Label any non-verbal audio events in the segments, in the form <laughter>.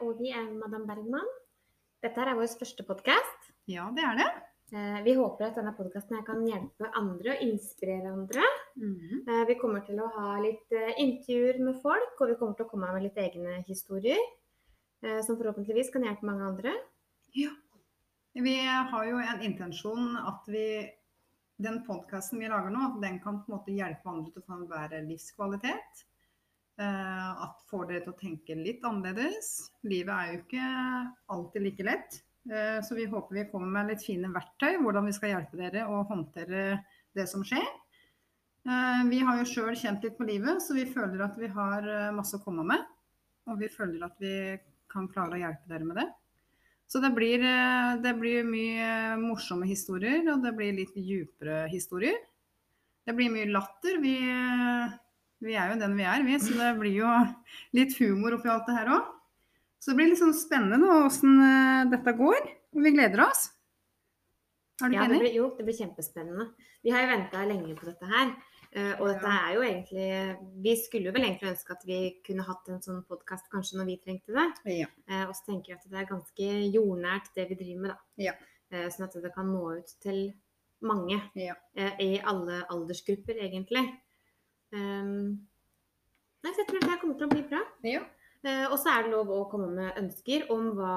Og vi er Madame Bergman. Dette er vår første podkast. Ja, det er det. Vi håper at denne podkasten kan hjelpe andre og inspirere andre. Mm. Eh, Vi kommer til å ha litt eh, intervjuer med folk, og vi kommer til å komme med litt egne historier. eh, Som forhåpentligvis kan hjelpe mange andre. Ja. Vi har jo en intensjon at vi den podkasten vi lager nå, at den kan på en måte hjelpe andre til å få en bedre livskvalitet. Eh, at får dere til å tenke litt annerledes. Livet er jo ikke alltid like lett. Eh, så vi håper vi kommer med litt fine verktøy hvordan vi skal hjelpe dere å håndtere det som skjer. Eh, vi har jo sjøl kjent litt på livet, så vi føler at vi har masse å komme med. Og vi føler at vi kan klare å hjelpe dere med det. Så det blir, det blir mye morsomme historier, og det blir litt djupere historier. Det blir mye latter. Vi, vi er jo den vi er, vi, så det blir jo litt humor oppi alt det her òg. Så det blir litt sånn spennende åssen dette går, og vi gleder oss. Er du Ja, enig? det blir, jo, det blir kjempespennende. Vi har jo venta lenge på dette her. eh, Og dette er jo egentlig Vi skulle jo vel egentlig ønske at vi kunne hatt en sånn podkast kanskje når vi trengte det. Ja. Eh, Og så tenker jeg at det er ganske jordnært det vi driver med, da. Ja. Eh, Sånn at det kan nå ut til mange. Ja. eh, I alle aldersgrupper, egentlig. Um, Nei, så jeg tror det kommer til å bli bra. ja. Uh, Og så er det lov å komme med ønsker om hva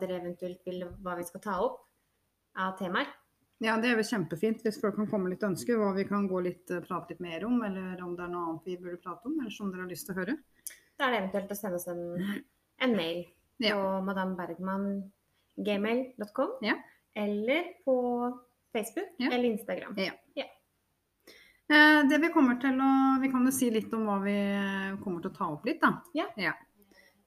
dere eventuelt vil hva vi skal ta opp av temaer. Ja, det er vel kjempefint hvis folk kan komme litt ønsker, hva vi kan gå litt, eh, prate litt mer om, eller om det er noe annet vi burde prate om, eller som dere har lyst til å høre. Da er det eventuelt å sende oss en, en mail Ja. på madambergman.gmail.com Ja. eller på Facebook Ja. eller Instagram. Eh, Det Vi kommer til å, vi kan jo si litt om hva vi eh, kommer til å ta opp litt. da. Ja. ja.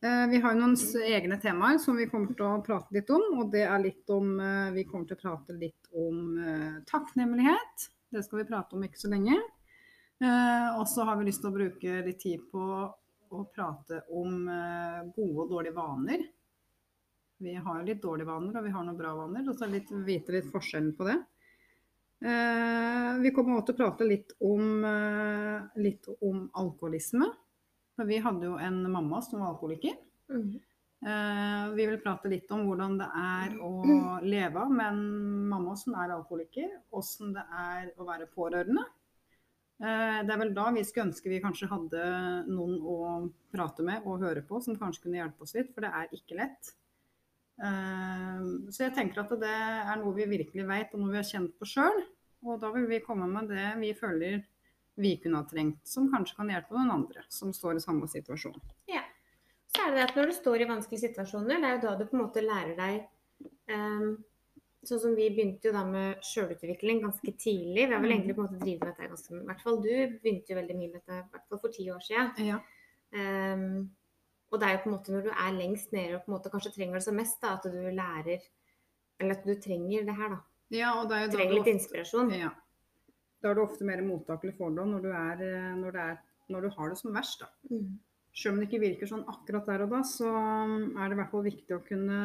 Vi har jo noen egne temaer som vi kommer til å prate litt om. og det er litt om, eh, Vi kommer til å prate litt om eh, takknemlighet. Det skal vi prate om ikke så lenge. Eh, Og så har vi lyst til å bruke litt tid på å prate om eh, gode og dårlige vaner. Vi har jo litt dårlige vaner, og vi har noen bra vaner. Og så litt, vite litt forskjellen på det. Eh, vi kommer også til å prate litt om, eh, litt om alkoholisme. For vi hadde jo en mamma som var alkoholiker. Mhm. Eh, vi vil prate litt om hvordan det er å leve med en mamma som er alkoholiker. Hvordan det er å være pårørende. Det er vel da vi skulle ønske vi kanskje hadde noen å prate med og høre på, som kanskje kunne hjelpe oss litt, for det er ikke lett. Eh, så jeg tenker at det er noe vi virkelig vet, og noe vi har kjent på sjøl. Og da vil vi komme med det vi føler vi kunne ha trengt, som kanskje kan hjelpe noen andre som står i samme situasjon. Ja. Så er det at når du står i vanskelige situasjoner, det er jo da du på en måte lærer deg um, Sånn som vi begynte jo da med sjølutvikling ganske tidlig. Vi har vel egentlig på en måte drevet med dette ganske I hvert fall du begynte jo veldig mye med dette, i hvert fall for ti år siden. Ja. Ehm, og det er jo på en måte når du er lengst nede og på en måte kanskje trenger det som mest, da, at du lærer Eller at du trenger det her, da. Ja, og det er jo da Trenger litt ofte- inspirasjon. Ja. Da er du ofte mer mottakelig for det når du, er, eh, når, det er, når du har det som verst. Da. Mm. Selv om det ikke virker sånn akkurat der og da, så er det i hvert fall viktig å kunne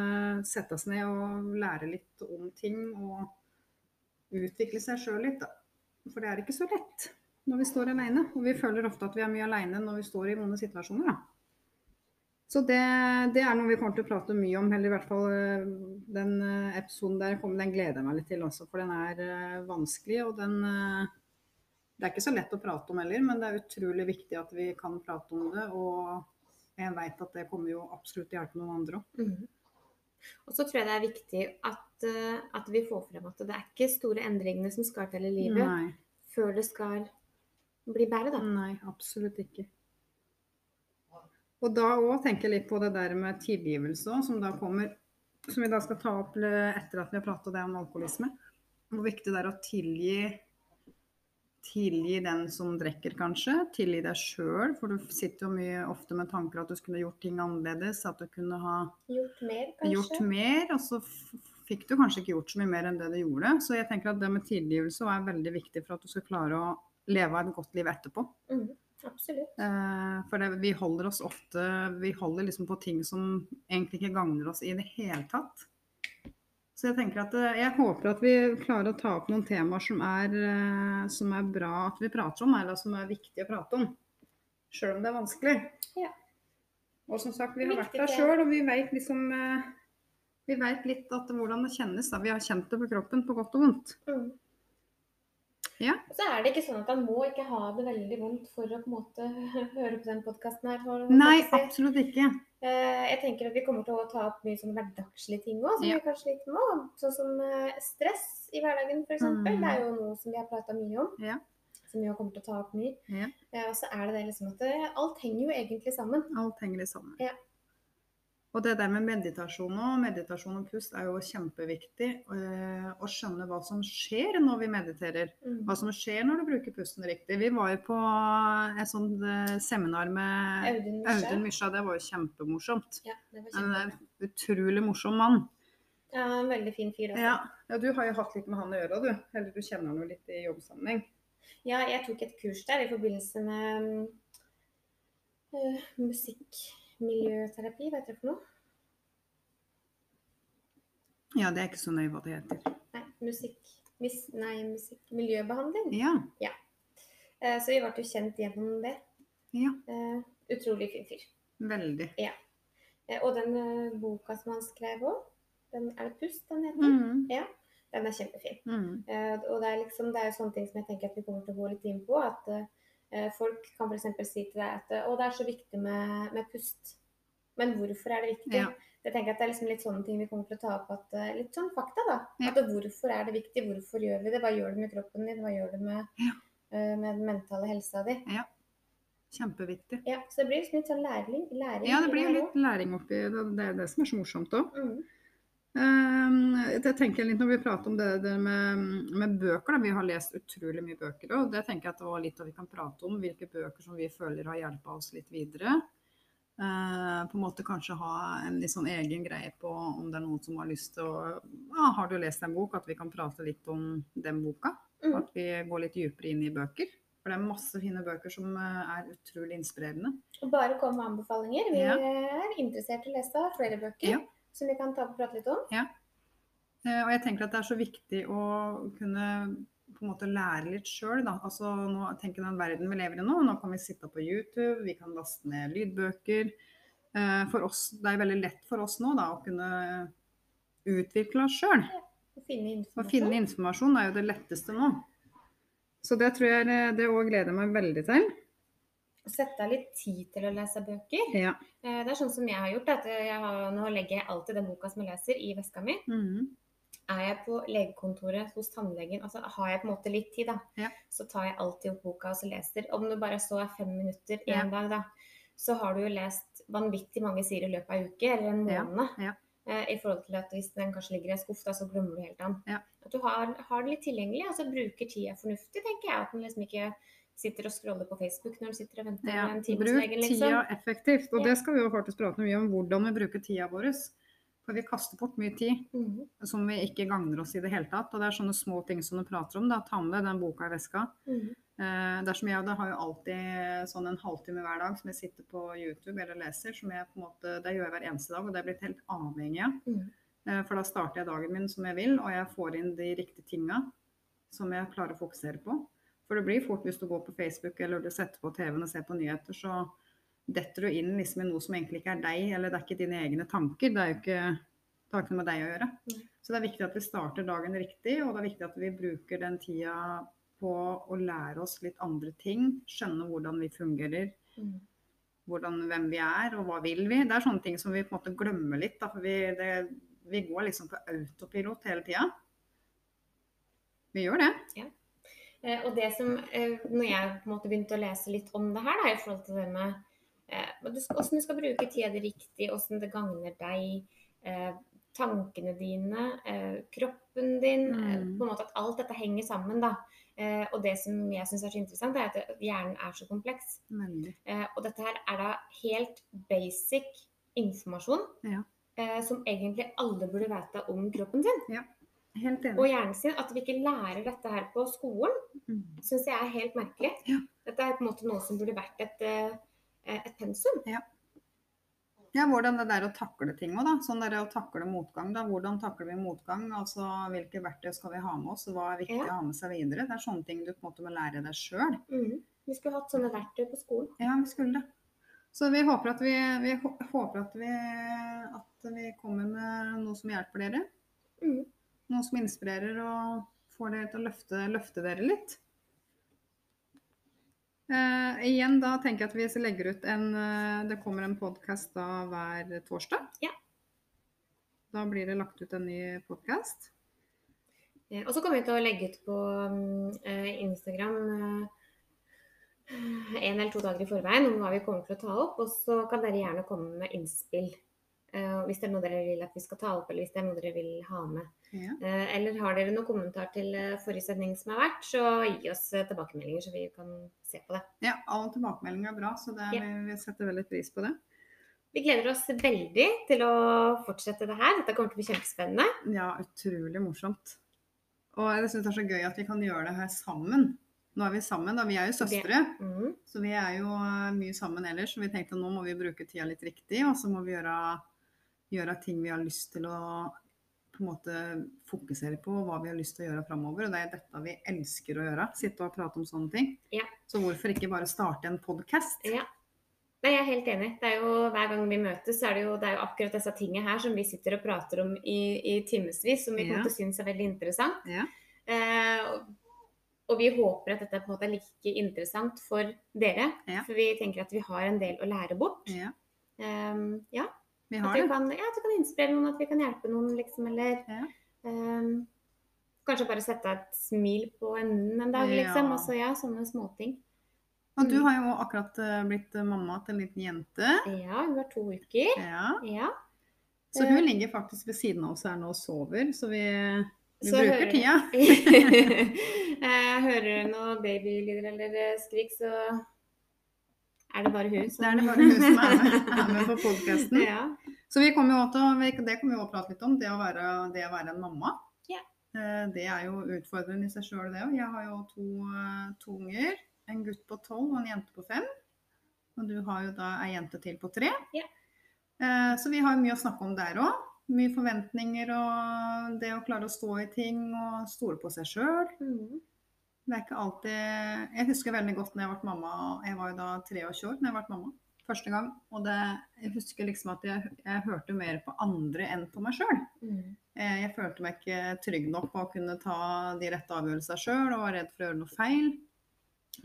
sette seg ned og lære litt om ting og utvikle seg sjøl litt. Da. For det er ikke så lett når vi står alene. Og vi føler ofte at vi er mye alene når vi står i vonde situasjoner. Da. Så det, det er noe vi kommer til å prate mye om, eller i hvert fall eh, den eh, episoden der kommer, den gleder jeg meg litt til også, for den er eh, vanskelig. og den... det er ikke så lett å prate om heller, men det er utrolig viktig at vi kan prate om det. Og jeg vet at det kommer jo absolutt til å hjelpe noen andre òg. Mhm. Og så tror jeg det er viktig at, at vi får frem at det er ikke store endringene som skal til i livet Nei, før det skal bli bedre, da. nei, absolutt ikke. Og da òg tenker jeg litt på det der med tilgivelse som da kommer Som vi da skal ta opp etter at vi har pratet det om alkoholisme. Hvor viktig det er å tilgi tilgi den som drikker, kanskje. Tilgi deg sjøl, for du sitter jo mye ofte med tanker at du skulle gjort ting annerledes. At du kunne ha Gjort mer, kanskje? gjort mer, og så fikk du kanskje ikke gjort så mye mer enn det du gjorde. Så jeg tenker at det med tilgivelse er veldig viktig for at du skal klare å leve et godt liv etterpå. Mhm, absolutt. Eh, for det, vi holder oss ofte Vi holder liksom på ting som egentlig ikke gagner oss i det hele tatt. Så jeg tenker at eh, jeg håper at vi klarer å ta opp noen temaer som er, eh, som er bra at vi prater om, eller som er viktig å prate om. Sjøl om det er vanskelig. Ja. Og som sagt, vi har vært der sjøl, og vi vet liksom Vi veit litt at hvordan det kjennes. Da. Vi har kjent det på kroppen, på godt og vondt. Mhm. Ja. Så er det ikke sånn at han må ikke ha det veldig vondt for å på en måte <laughs> høre på den podkasten her. for Nei, si. absolutt ikke. Eh, Jeg tenker at vi kommer til å ta opp mye sånne hverdagslige ting òg, som Ja. vi kanskje sliter med. Sånn som eh, stress i hverdagen, f.eks. Mm. Det er jo noe som vi har prata mye om. Ja. Som vi kommer til å ta opp mye. Ja. Eh, Og så er det det liksom at det, alt henger jo egentlig sammen. Alt henger sammen. Ja. Og det der med meditasjon og meditasjon og pust er jo kjempeviktig. eh, å skjønne hva som skjer når vi mediterer. Mm. Hva som skjer når du bruker pusten riktig. Vi var jo på et sånt eh, seminar med Audun Mysja. Audun Mysja. Det var jo kjempemorsomt. Ja, det var en utrolig morsom mann. ja, en veldig fin fyr. Også. Ja. ja, du har jo hatt litt med han å gjøre, du. Eller du kjenner han jo litt i jobbsammenheng. Ja, jeg tok et kurs der i forbindelse med mm, eh, musikkmiljøterapi, hva heter det for noe? Ja, det er ikke så nøye hva det heter. Nei, musikk... Mis, nei, musikkmiljøbehandling. Ja. Eh, så vi ble jo kjent gjennom det. Ja, Eh, utrolig fin fyr. veldig. Eh, og den eh, boka som han skrev òg, er det Pust den heter? Mm. Den er kjempefin. Mm. Eh, og det er liksom, det er jo sånne ting som jeg tenker at vi kommer til å gå litt inn på. At eh, folk kan f.eks. si til deg at eh, å, det er så viktig med, med pust. Men hvorfor er det viktig? Ja. Jeg tenker at Det er liksom litt sånne ting vi kommer til å ta opp. At, eh, litt sånn fakta, da. Ja. At Hvorfor er det viktig? Hvorfor gjør vi det? Hva gjør det med kroppen din? Hva gjør det med, Ja. eh, med den mentale helsa di? Kjempeviktig. Ja, så det blir liksom litt sånn læring. læring Ja, det blir litt læring oppi det. Det er det som er så morsomt òg. Mm. Jeg tenker litt når vi prater om det, det med, med bøker, da. vi har lest utrolig mye bøker. Og det tenker jeg at det var litt av vi kan prate om. Hvilke bøker som vi føler har hjulpet oss litt videre. Eh, på en måte kanskje ha en litt sånn egen greie på om det er noen som har lyst til å ja, Har du lest en bok? At vi kan prate litt om den boka. Mm. At vi går litt dypere inn i bøker. For det er masse fine bøker som eh, er utrolig inspirerende. Og bare kom med anbefalinger. Vi Ja. er interessert i å lese flere bøker Ja. Som vi kan ta og prate litt om. Ja. Og jeg tenker at det er så viktig å kunne på en måte lære litt sjøl. Altså, nå tenker den verden vi lever i nå. Nå kan vi sitte på YouTube, vi kan laste ned lydbøker. Eh, For oss, det er veldig lett for oss nå da, å kunne utvikle oss sjøl. Å finne informasjon. Å finne informasjon er jo det letteste nå. Så det tror jeg det- det òg gleder jeg meg veldig til. Sette av litt tid til å lese bøker. Ja. Eh, Det er sånn som jeg har gjort. At har, nå legger jeg alltid den boka som jeg leser, i veska mi. Mm. Er jeg på legekontoret hos tannlegen, altså har jeg på en måte litt tid, da, Ja. så tar jeg alltid opp boka og så leser. Om det bare så er fem minutter Ja. en dag, da, så har du jo lest vanvittig mange sider i løpet av en uke eller en måned. ja. Eh, I forhold til at hvis den kanskje ligger i en skuff, da, så glemmer du helt den. Ja. At du har, har det litt tilgjengelig, altså bruker tida fornuftig, tenker jeg. At man liksom ikke sitter og scroller på Facebook når du sitter og venter Ja, en time bruk liksom. tida effektivt. Og Ja. det skal vi jo faktisk prate mye om, hvordan vi bruker tida vår. For vi kaster bort mye tid. Mhm. som vi ikke gagner oss i det hele tatt. Og det er sånne små ting som du prater om. da, Ta med deg den boka i veska. Mhm. Eh, det er som jeg, det har jo alltid sånn en halvtime hver dag som jeg sitter på YouTube eller leser. som jeg på en måte, Det gjør jeg hver eneste dag, og det er blitt helt avhengig av. Mhm. Eh, for da starter jeg dagen min som jeg vil, og jeg får inn de riktige tinga som jeg klarer å fokusere på. For det blir fort hvis du går på Facebook eller du setter på TV-en og ser på nyheter, så detter du inn liksom i noe som egentlig ikke er deg, eller det er ikke dine egne tanker. Det er ikke, det har ikke noe med deg å gjøre. Så det er viktig at vi starter dagen riktig, og det er viktig at vi bruker den tida på å lære oss litt andre ting. Skjønne hvordan vi fungerer, Mhm. hvordan, hvem vi er og hva vil vi. Det er sånne ting som vi på en måte glemmer litt. Da, for vi, det, vi går liksom på autopilot hele tida. Vi gjør det. Eh, og det som, eh, når jeg på en måte begynte å lese litt om det her, da, i forhold til det med eh, hvordan du skal bruke tida di riktig, hvordan det gagner deg, eh, tankene dine, eh, kroppen din, eh, Mm. på en måte at alt dette henger sammen, da. Eh, og det som jeg syns er så interessant, er at hjernen er så kompleks. Eh, og dette her er da helt basic informasjon Ja. eh, som egentlig alle burde vite om kroppen sin Helt enig. og hjernen sin. At vi ikke lærer dette her på skolen, Mm. Syns jeg er helt merkelig. Ja. Dette er på en måte noe som burde vært et, eh, et pensum. Ja, hvordan det der å takle ting òg, da. Sånn der å takle motgang, da. Hvordan takler vi motgang? Altså hvilke verktøy skal vi ha med oss? Hva er viktig Ja. å ha med seg videre? Det er sånne ting du på en måte må lære deg sjøl. Mm. Vi skulle hatt sånne verktøy på skolen. Ja, vi skulle det. Så vi håper at vi, vi håper at vi, at vi kommer med noe som hjelper dere. Mm. Noe som inspirerer og får dere til å løfte, løfte dere litt. Eh, igjen da tenker jeg at vi legger ut en eh, Det kommer en podkast da hver torsdag. Ja. Da blir det lagt ut en ny podkast. Eh, Og så kommer vi til å legge ut på mm, eh, Instagram eh, en eller to dager i forveien om hva vi kommer til å ta opp. Og så kan dere gjerne komme med innspill. eh, hvis det er noe dere vil at vi skal ta opp, eller hvis det er noe dere vil ha med. Ja. Eh, Eller har dere noen kommentar til eh, forrige sending som har vært, så gi oss eh, tilbakemeldinger, så vi kan se på det. ja, all tilbakemelding er bra, så det, Ja. vi, setter veldig pris på det. Vi gleder oss veldig til å fortsette det her. Dette kommer til å bli kjempespennende. Ja, utrolig morsomt. Og jeg syns det er så gøy at vi kan gjøre det her sammen. Nå er vi sammen, da. Vi er jo søstre, Mm. så vi er jo mye sammen ellers. Så vi tenkte nå må vi bruke tida litt riktig, og så må vi gjøre, gjøre ting vi har lyst til å på en måte fokusere på, hva vi har lyst til å gjøre framover. Og det er dette vi elsker å gjøre. Sitte og prate om sånne ting. Ja. Så hvorfor ikke bare starte en podkast? Ja. Nei, jeg er helt enig. Det er jo, hver gang vi møtes, så er det jo, det er jo akkurat disse tingene her som vi sitter og prater om i, i timevis, som vi kommer til å synes er veldig interessant. Ja. Eh, og- og vi håper at dette på en måte er like interessant for dere. For vi tenker at vi har en del å lære bort. Ja, Um, ja, vi at har vi det. kan, ja, at vi kan inspirere noen, at vi kan hjelpe noen, liksom. Eller Ja. um, kanskje bare sette et smil på enden en dag, liksom. Ja. Også, ja, sånne småting. Og du har jo akkurat eh, blitt mamma til en liten jente. Ja, hun var to uker. Ja. Ja. Så hun ligger faktisk ved siden av oss her nå og sover, så vi, vi Så bruker hører- tida. <laughs> Eh, Hører du noe babylyder eller eh, skrik, så er det bare hun Det er det bare hun som er med, er med på podkasten. <laughs> Ja. Så vi kommer jo til, det kommer vi å prate litt om, det å være, det å være en mamma. Ja. Eh, Det er jo utfordrende i seg sjøl, det òg. Jeg har jo to, eh, to unger. En gutt på tolv og en jente på fem. Og du har jo da ei jente til på tre. Ja. Eh, Så vi har mye å snakke om der òg. Mye forventninger og det å klare å stå i ting og stole på seg sjøl. Det er ikke alltid Jeg husker veldig godt når jeg ble mamma. Jeg var jo da 23 år når jeg ble mamma første gang. Og det, jeg husker liksom at jeg, jeg hørte mer på andre enn på meg sjøl. Mm. Jeg, jeg følte meg ikke trygg nok på å kunne ta de rette avgjørelsene sjøl og var redd for å gjøre noe feil.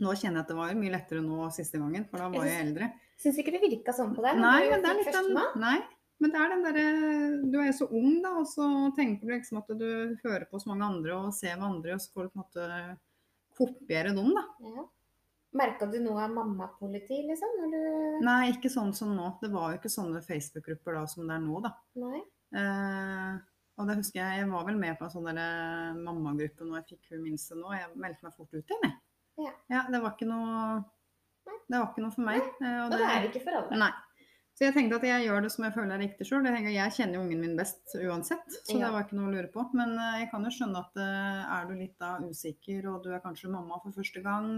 Nå kjenner jeg at det var mye lettere nå siste gangen, for da var jeg eldre. Syns ikke det virka sånn på deg? Nei, men det er litt den? Nei, men det er den derre Du er jo så ung, da, og så tenker du liksom at du hører på så mange andre og ser hva andre, og så får du på en måte kopiere dem, da. Ja. Merka du noe av mammapoliti, liksom? Du Nei, ikke sånn som nå. Det var jo ikke sånne Facebook-grupper da som det er nå, da. Nei? Eh, og det husker jeg, jeg var vel med på en sånn mammagruppe når jeg fikk hun minste nå. Jeg meldte meg fort ut igjen, jeg. Ja. det var ikke noe Det var ikke noe for meg. eh, Og det er ikke for alle. Nei. Så jeg tenkte at jeg gjør det som jeg føler er riktig sjøl. Jeg, jeg kjenner jo ungen min best uansett, så Ja. det var ikke noe å lure på. Men eh, jeg kan jo skjønne at eh, er du litt da usikker, og du er kanskje mamma for første gang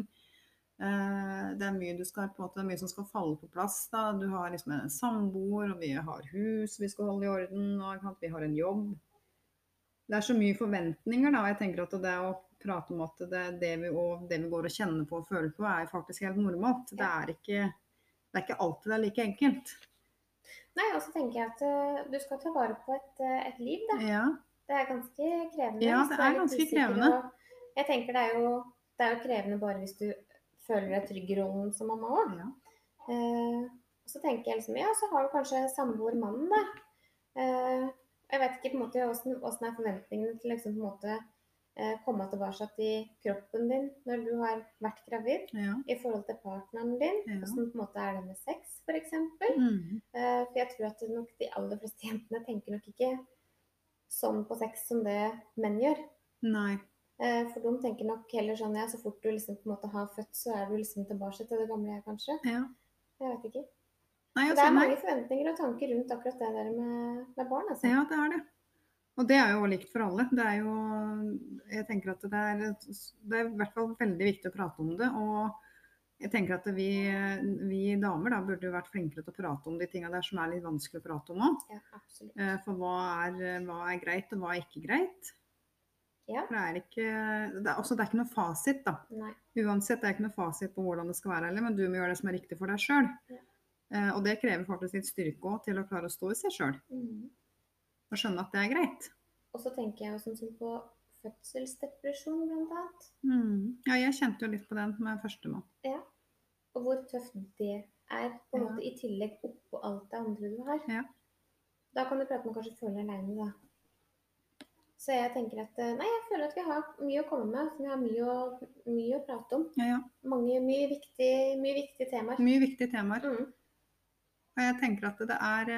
eh, Det er mye du skal måte, det er mye som skal falle på plass. da. Du har liksom en samboer, og vi har hus vi skal holde i orden, og vi har en jobb. Det er så mye forventninger, da. Jeg tenker at det å prate om at det, det, vi, og det vi går og kjenner på og føler på, er faktisk helt normalt. Det er ikke, det er ikke alltid det er like enkelt. Nei, og så tenker jeg at eh, du skal ta vare på et, eh, et liv, da. Ja, Det er ganske krevende. Ja, det er ganske krevende. og Jeg tenker det er, jo, det er jo krevende bare hvis du føler deg trygg i rollen som mamma òg. ja. Eh, så tenker jeg liksom, ja, så har du kanskje samboer mannen, da. Eh, jeg vet ikke på en måte åssen er forventningene til liksom på en måte komme tilbake til kroppen din når du har vært gravid, ja. i forhold til partneren din. Ja. Hvordan på en måte er det med sex, f.eks. Mm. Eh, for jeg tror at nok de aller fleste jentene tenker nok ikke sånn på sex som det menn gjør. Nei. Eh, For de tenker nok heller sånn ja, så fort du liksom på en måte har født, så er du liksom tilbake til det gamle jeg, kanskje. Ja. Jeg vet ikke. Nei, Så altså, det er mange forventninger og tanker rundt akkurat det der med, med barn, altså. Ja, det er det. Og det er jo likt for alle. Det er jo Jeg tenker at det er, det er i hvert fall veldig viktig å prate om det. Og jeg tenker at vi, vi damer da burde jo vært flinkere til å prate om de tinga der som er litt vanskelig å prate om òg. Ja, absolutt. For hva er, hva er greit, og hva er ikke greit? Ja. For det er ikke det er, også, det er ikke noe fasit, da. Nei. Uansett, det er ikke noe fasit på hvordan det skal være heller, men du må gjøre det som er riktig for deg sjøl. Ja. og det krever faktisk litt styrke òg, til å klare å stå i seg sjøl. Mhm. Og skjønne at det er greit. Og så tenker jeg også sånn på fødselsdepresjon, blant annet. Mm. Ja, jeg kjente jo litt på den med førstemann. Og hvor tøft det er, på en Ja. måte i tillegg oppå alt det andre du har. Ja. Da kan du prate med kanskje føle deg aleine, da. Så jeg tenker at eh, Nei, jeg føler at vi har mye å komme med. Vi har mye å, mye å prate om. Ja, ja. Mange, mye, viktig, mye viktige temaer. Mye viktige temaer. Mm. Og jeg tenker at det er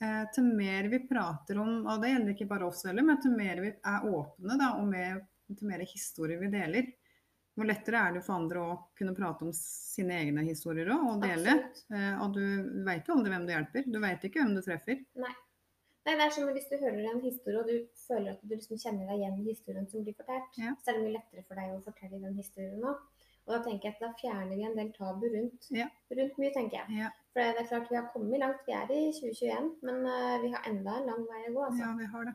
eh, Til mer vi prater om, og det gjelder ikke bare oss heller, men til mer vi er åpne, da, og mer, til mer historier vi deler, hvor lettere er det for andre å kunne prate om sine egne historier òg, og dele. Eh, og du veit jo aldri hvem du hjelper. Du veit ikke hvem du treffer. Nei, det er som hvis du hører en historie, og du føler at du liksom kjenner deg igjen i historien som blir fortalt, Ja. så er det mye lettere for deg å fortelle den historien nå. Og da tenker jeg at da fjerner vi en del tabu rundt, Ja. rundt mye, tenker jeg. Ja, For det er klart vi har kommet langt, vi er i 2021, men eh, vi har enda en lang vei å gå, altså. ja vi har det.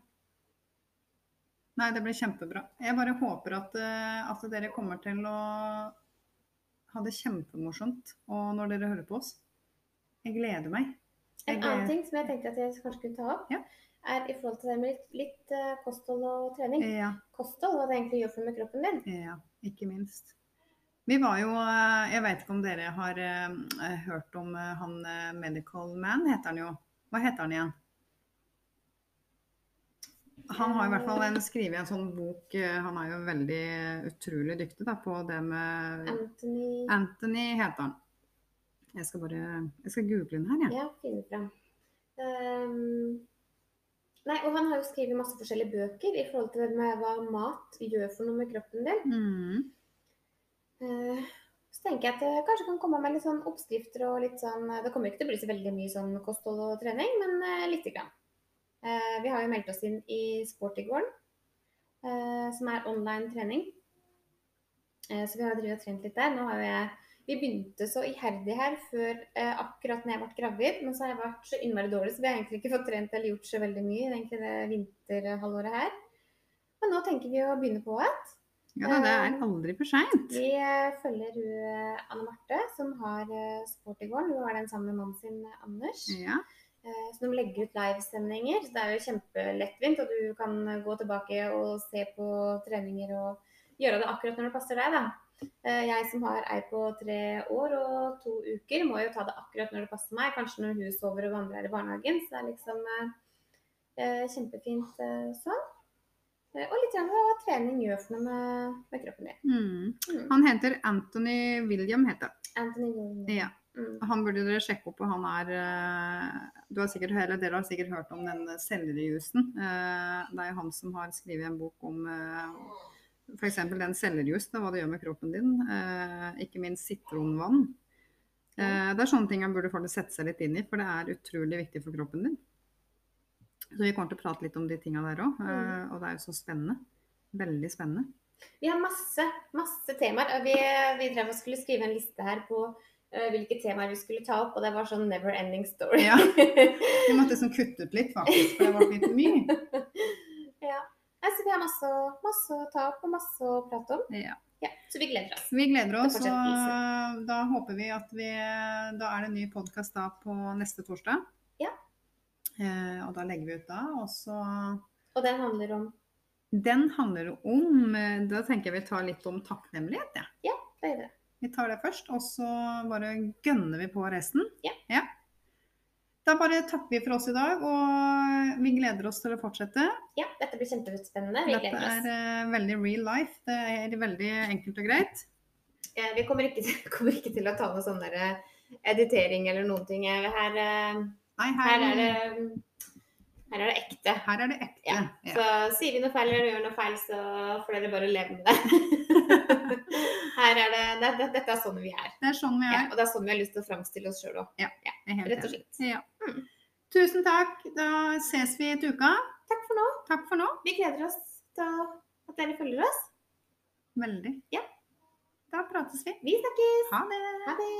Nei, det blir kjempebra. Jeg bare håper at, eh, at dere kommer til å ha det kjempemorsomt og når dere hører på oss. Jeg gleder meg. En Jeg annen ting som jeg tenkte at jeg kanskje kunne ta opp, Ja. er i forhold til det med litt, litt eh, kosthold og trening. Ja, Kosthold, hva det egentlig gjør for med kroppen din. ja, ikke minst. Vi var jo eh, Jeg vet ikke om dere har eh, hørt om eh, han Medical Man, heter han jo. Hva heter han igjen? Han har i hvert fall en, skrevet en sånn bok Han er jo veldig utrolig dyktig da, på det med Anthony Anthony heter han. Jeg skal bare Jeg skal google den her, jeg. Ja, finne fram. Um, nei, og han har jo skrevet masse forskjellige bøker i forhold til hva mat gjør for noe med kroppen din. Mm. Eh, så tenker jeg at jeg kanskje kan komme med litt sånn oppskrifter og litt sånn Det kommer ikke til å bli så veldig mye sånn kosthold og trening, men eh, lite grann. Eh, vi har jo meldt oss inn i Sportygården, eh, som er online trening. Eh, så vi har drevet og trent litt der. Nå har jo Vi begynte så iherdig her før eh, akkurat når jeg ble gravid, men så har jeg vært så innmari dårlig, så vi har egentlig ikke fått trent eller gjort så veldig mye egentlig det vinterhalvåret her. Men nå tenker vi å begynne på igjen. Ja da, det er aldri for seint. Vi eh, følger hun, eh, Anne Marte, som har sport i går. Hun har den sammen med mannen sin, eh, Anders. Ja. Eh, Så de legger ut livestemninger. så Det er jo kjempelettvint, og du kan eh, gå tilbake og se på treninger og gjøre det akkurat når det passer deg. da. Eh, Jeg som har ei på tre år og to uker, må jo ta det akkurat når det passer meg. Kanskje når hun sover og andre er i barnehagen. Så det er liksom eh, eh, kjempefint eh, sånn. Eh, Og litt grann hva trening gjør for noe med, med kroppen din. Mm. Mm. Han heter Anthony William, heter. Anthony William. Ja. Mm. Han burde dere sjekke opp, og han er eh, du har sikkert, eller Dere har sikkert hørt om den sellerjusen. Eh, Det er han som har skrevet en bok om f.eks. den sellerjus, og hva det gjør med kroppen din. Ikke minst sitronvann. Det er sånne ting han burde sette seg litt inn i, for det er utrolig viktig for kroppen din. Så vi kommer til å prate litt om de tinga der òg, Mm. og det er jo så spennende. Veldig spennende. Vi har masse, masse temaer. og Vi, vi drev og skulle skrive en liste her på eh, hvilke temaer vi skulle ta opp, og det var sånn never ending story. Ja. <laughs> Vi måtte liksom kutte ut litt, faktisk, for det var litt mye. <laughs> ja. Nei, Så vi har masse, masse å ta opp og masse å prate om. Ja. Ja, Så vi gleder oss. Vi gleder oss, og da håper vi at vi Da er det en ny podkast da på neste torsdag. Ja. Eh, og da legger vi ut da. Og så Og den handler om Den handler om eh, Da tenker jeg vi tar litt om takknemlighet, jeg. Ja. er det? Vi tar det først, og så bare gønner vi på resten. Ja. Da bare takker vi for oss i dag, og vi gleder oss til å fortsette. Ja, dette blir kjempespennende. Vi Dette gleder er oss. eh, veldig real life. Det er veldig enkelt og greit. Eh, Vi kommer ikke, til, <laughs> kommer ikke til å ta noe sånn der editering eller noen ting. Her, eh, Nei, her er det Her er det ekte. Her er det ekte. Ja. Ja. Så sier vi noe feil eller gjør noe feil, så får dere bare leve med det. <laughs> Her er det, det, det Dette er sånn vi er. Det er sånn vi Ja, er. og det er sånn vi har lyst til å framstille oss sjøl òg. Rett og slett. Ja. Mm. Tusen takk. Da ses vi til uka. Takk for nå. Takk for nå. Vi gleder oss til at dere følger oss. Veldig. Ja. Da prates vi. Vi snakkes. Ha det. Ha det.